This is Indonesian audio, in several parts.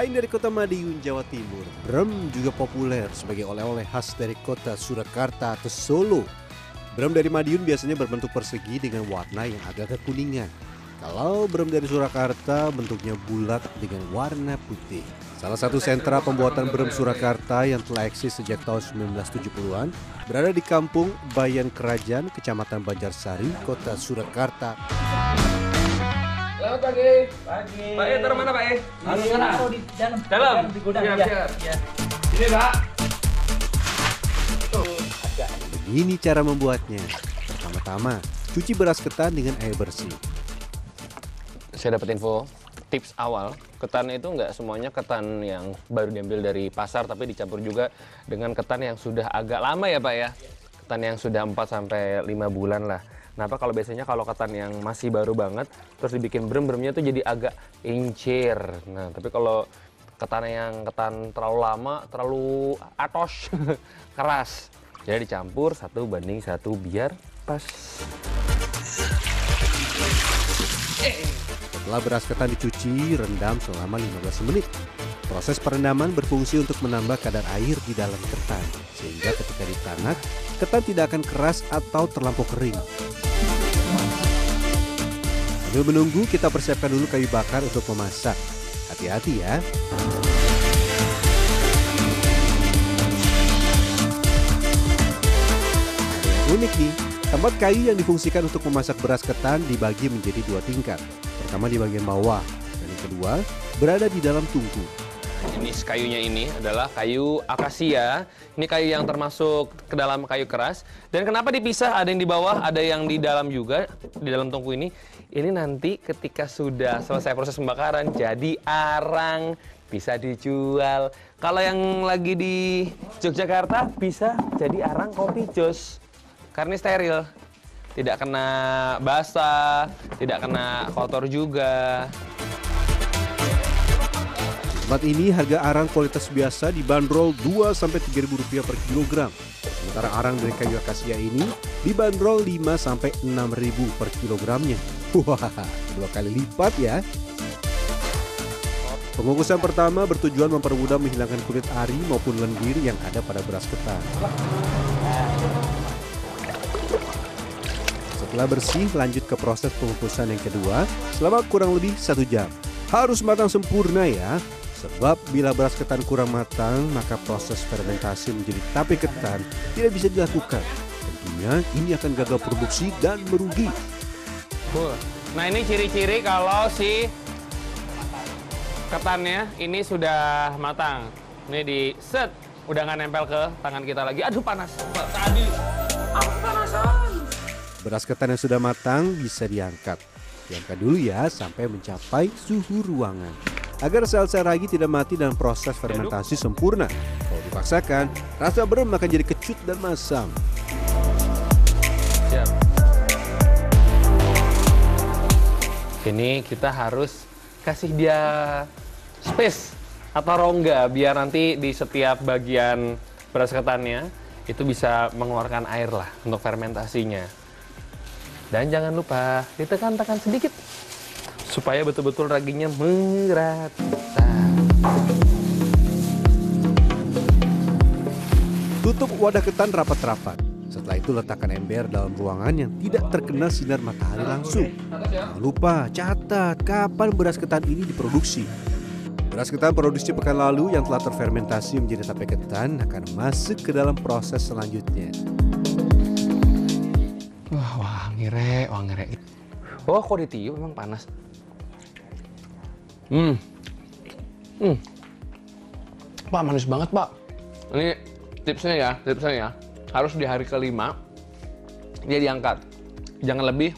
Selain dari kota Madiun, Jawa Timur, brem juga populer sebagai oleh-oleh khas dari kota Surakarta atau Solo. Brem dari Madiun biasanya berbentuk persegi dengan warna yang agak kekuningan. Kalau brem dari Surakarta bentuknya bulat dengan warna putih. Salah satu sentra pembuatan brem Surakarta yang telah eksis sejak tahun 1970-an berada di kampung Bayan Kerajaan, Kecamatan Banjarsari, Kota Surakarta. Selamat pagi. Pagi. Pak E, taruh mana Pak E? Di sana, di dalam. Dalam? Di gudang. Siap, ya. siap. Ya. Ini Pak. Begini cara membuatnya. Pertama-tama, cuci beras ketan dengan air bersih. Saya dapat info tips awal ketan itu nggak semuanya ketan yang baru diambil dari pasar tapi dicampur juga dengan ketan yang sudah agak lama ya Pak ya ketan yang sudah 4 sampai 5 bulan lah Kenapa kalau biasanya kalau ketan yang masih baru banget terus dibikin brem-bremnya tuh jadi agak incir. Nah, tapi kalau ketan yang ketan terlalu lama, terlalu atos, keras. Jadi dicampur satu banding satu biar pas. Setelah beras ketan dicuci, rendam selama 15 menit. Proses perendaman berfungsi untuk menambah kadar air di dalam ketan, sehingga ketika ditanak, ketan tidak akan keras atau terlampau kering. Sambil menunggu, kita persiapkan dulu kayu bakar untuk memasak. Hati-hati ya. Ada yang unik nih, tempat kayu yang difungsikan untuk memasak beras ketan dibagi menjadi dua tingkat. Pertama di bagian bawah, dan yang kedua berada di dalam tungku. Jenis kayunya ini adalah kayu akasia. Ini kayu yang termasuk ke dalam kayu keras. Dan kenapa dipisah? Ada yang di bawah, ada yang di dalam juga, di dalam tungku ini. Ini nanti ketika sudah selesai proses pembakaran, jadi arang, bisa dijual. Kalau yang lagi di Yogyakarta, bisa jadi arang kopi jos. Karena steril. Tidak kena basah, tidak kena kotor juga. Tempat ini harga arang kualitas biasa dibanderol 2 sampai 3 ribu rupiah per kilogram. Sementara arang dari kayu akasia ini dibanderol 5 sampai 6 ribu per kilogramnya. Wah, dua kali lipat ya. Pengukusan pertama bertujuan mempermudah menghilangkan kulit ari maupun lendir yang ada pada beras ketan. Setelah bersih, lanjut ke proses pengukusan yang kedua selama kurang lebih satu jam. Harus matang sempurna ya, sebab bila beras ketan kurang matang, maka proses fermentasi menjadi tape ketan tidak bisa dilakukan. Tentunya ini akan gagal produksi dan merugi. Nah ini ciri-ciri kalau si ketannya ini sudah matang. Ini di set, udah nggak nempel ke tangan kita lagi. Aduh panas. Tadi aku panasan. Beras ketan yang sudah matang bisa diangkat. Diangkat dulu ya sampai mencapai suhu ruangan. Agar sel-sel ragi tidak mati dan proses fermentasi sempurna. Kalau dipaksakan, rasa brem akan jadi kecut dan masam. Ini kita harus kasih dia space atau rongga biar nanti di setiap bagian beras ketannya itu bisa mengeluarkan air lah untuk fermentasinya. Dan jangan lupa ditekan-tekan sedikit supaya betul-betul raginya merata. Tutup wadah ketan rapat-rapat. Setelah itu letakkan ember dalam ruangan yang tidak terkena sinar matahari langsung. Jangan lupa catat kapan beras ketan ini diproduksi. Beras ketan produksi pekan lalu yang telah terfermentasi menjadi tape ketan akan masuk ke dalam proses selanjutnya. Wah, wangi re, wangi re. Oh, kok ditiup memang panas. Hmm. Hmm. Pak, manis banget, Pak. Ini tipsnya ya, tipsnya ya. Harus di hari kelima, dia diangkat. Jangan lebih,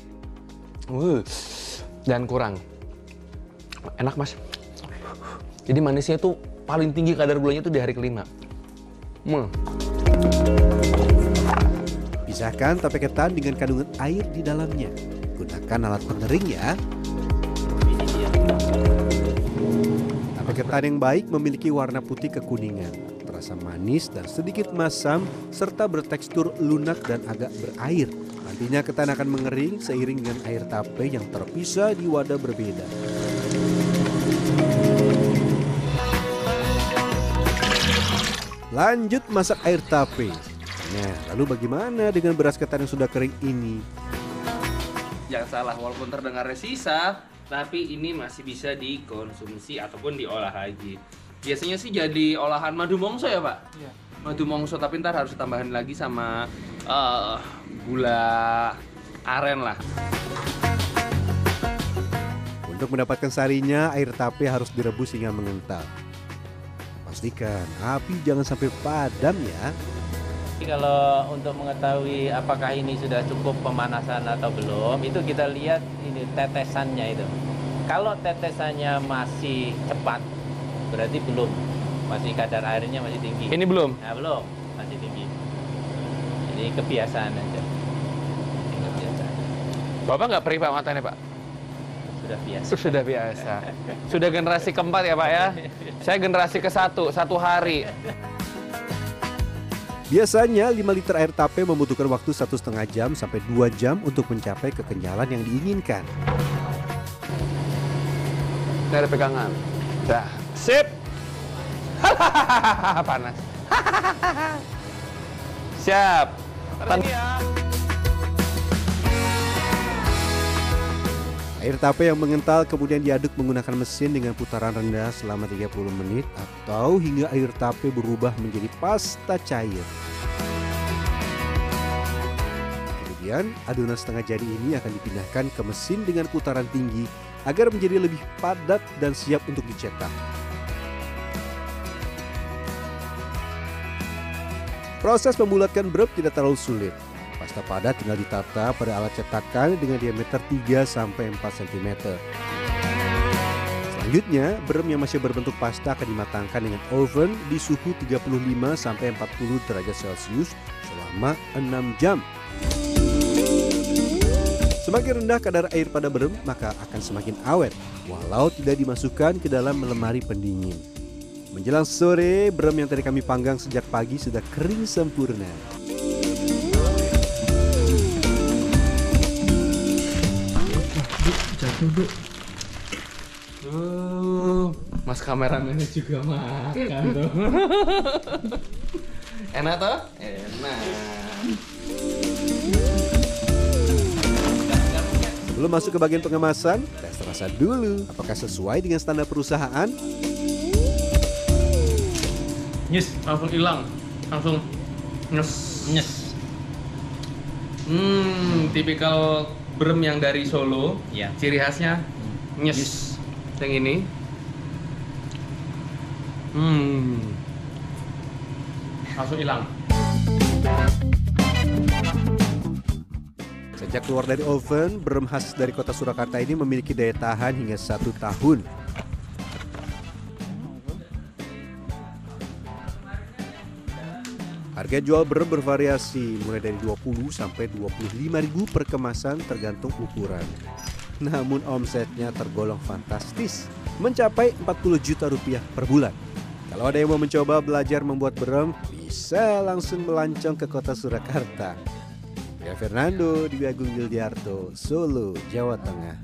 uh, dan kurang. Enak, Mas. Jadi manisnya tuh paling tinggi kadar gulanya tuh di hari kelima. Hmm. Pisahkan tape ketan dengan kandungan air di dalamnya. Gunakan alat pengering ya. Ketan yang baik memiliki warna putih kekuningan, terasa manis dan sedikit masam, serta bertekstur lunak dan agak berair. Nantinya ketan akan mengering seiring dengan air tape yang terpisah di wadah berbeda. Lanjut masak air tape. Nah, lalu bagaimana dengan beras ketan yang sudah kering ini? Jangan salah, walaupun terdengar sisa, tapi ini masih bisa dikonsumsi ataupun diolah lagi. Biasanya sih jadi olahan madu mongso ya pak? Iya. Madu mongso, tapi ntar harus ditambahin lagi sama uh, gula aren lah. Untuk mendapatkan sarinya, air tape harus direbus hingga mengental. Pastikan api jangan sampai padam ya. Kalau untuk mengetahui apakah ini sudah cukup pemanasan atau belum, itu kita lihat ini tetesannya itu. Kalau tetesannya masih cepat, berarti belum. Masih kadar airnya masih tinggi. Ini belum? Nah, belum, masih tinggi. Ini kebiasaan aja. Ini kebiasaan. Bapak nggak perih pak matanya pak? Sudah biasa. Sudah biasa. Sudah generasi keempat ya Pak ya. Saya generasi ke satu, satu hari. Biasanya 5 liter air tape membutuhkan waktu satu setengah jam sampai 2 jam untuk mencapai kekenyalan yang diinginkan. Ini ada pegangan. Dah. Sip. Panas. Siap. Tan- Air tape yang mengental kemudian diaduk menggunakan mesin dengan putaran rendah selama 30 menit atau hingga air tape berubah menjadi pasta cair. Kemudian adonan setengah jadi ini akan dipindahkan ke mesin dengan putaran tinggi agar menjadi lebih padat dan siap untuk dicetak. Proses membulatkan brem tidak terlalu sulit. Pasta padat tinggal ditata pada alat cetakan dengan diameter 3 sampai 4 cm. Selanjutnya, brem yang masih berbentuk pasta akan dimatangkan dengan oven di suhu 35 sampai 40 derajat Celcius selama 6 jam. Semakin rendah kadar air pada brem, maka akan semakin awet, walau tidak dimasukkan ke dalam lemari pendingin. Menjelang sore, brem yang tadi kami panggang sejak pagi sudah kering sempurna. Uh, mas kameramennya juga makan tuh. Enak toh? Enak. Sebelum masuk ke bagian pengemasan, tes rasa dulu apakah sesuai dengan standar perusahaan. Nyes, langsung hilang. Langsung nyes. Nyes. Hmm, tipikal brem yang dari Solo. Iya. Ciri khasnya nyes. Yang ini. Hmm. Langsung hilang. Sejak keluar dari oven, brem khas dari kota Surakarta ini memiliki daya tahan hingga satu tahun. Harga jual brem bervariasi mulai dari 20 sampai 25 ribu per kemasan tergantung ukuran. Namun omsetnya tergolong fantastis, mencapai 40 juta rupiah per bulan. Kalau ada yang mau mencoba belajar membuat brem, bisa langsung melancong ke kota Surakarta. Ya Fernando di Agung Yuldiarto, Solo, Jawa Tengah.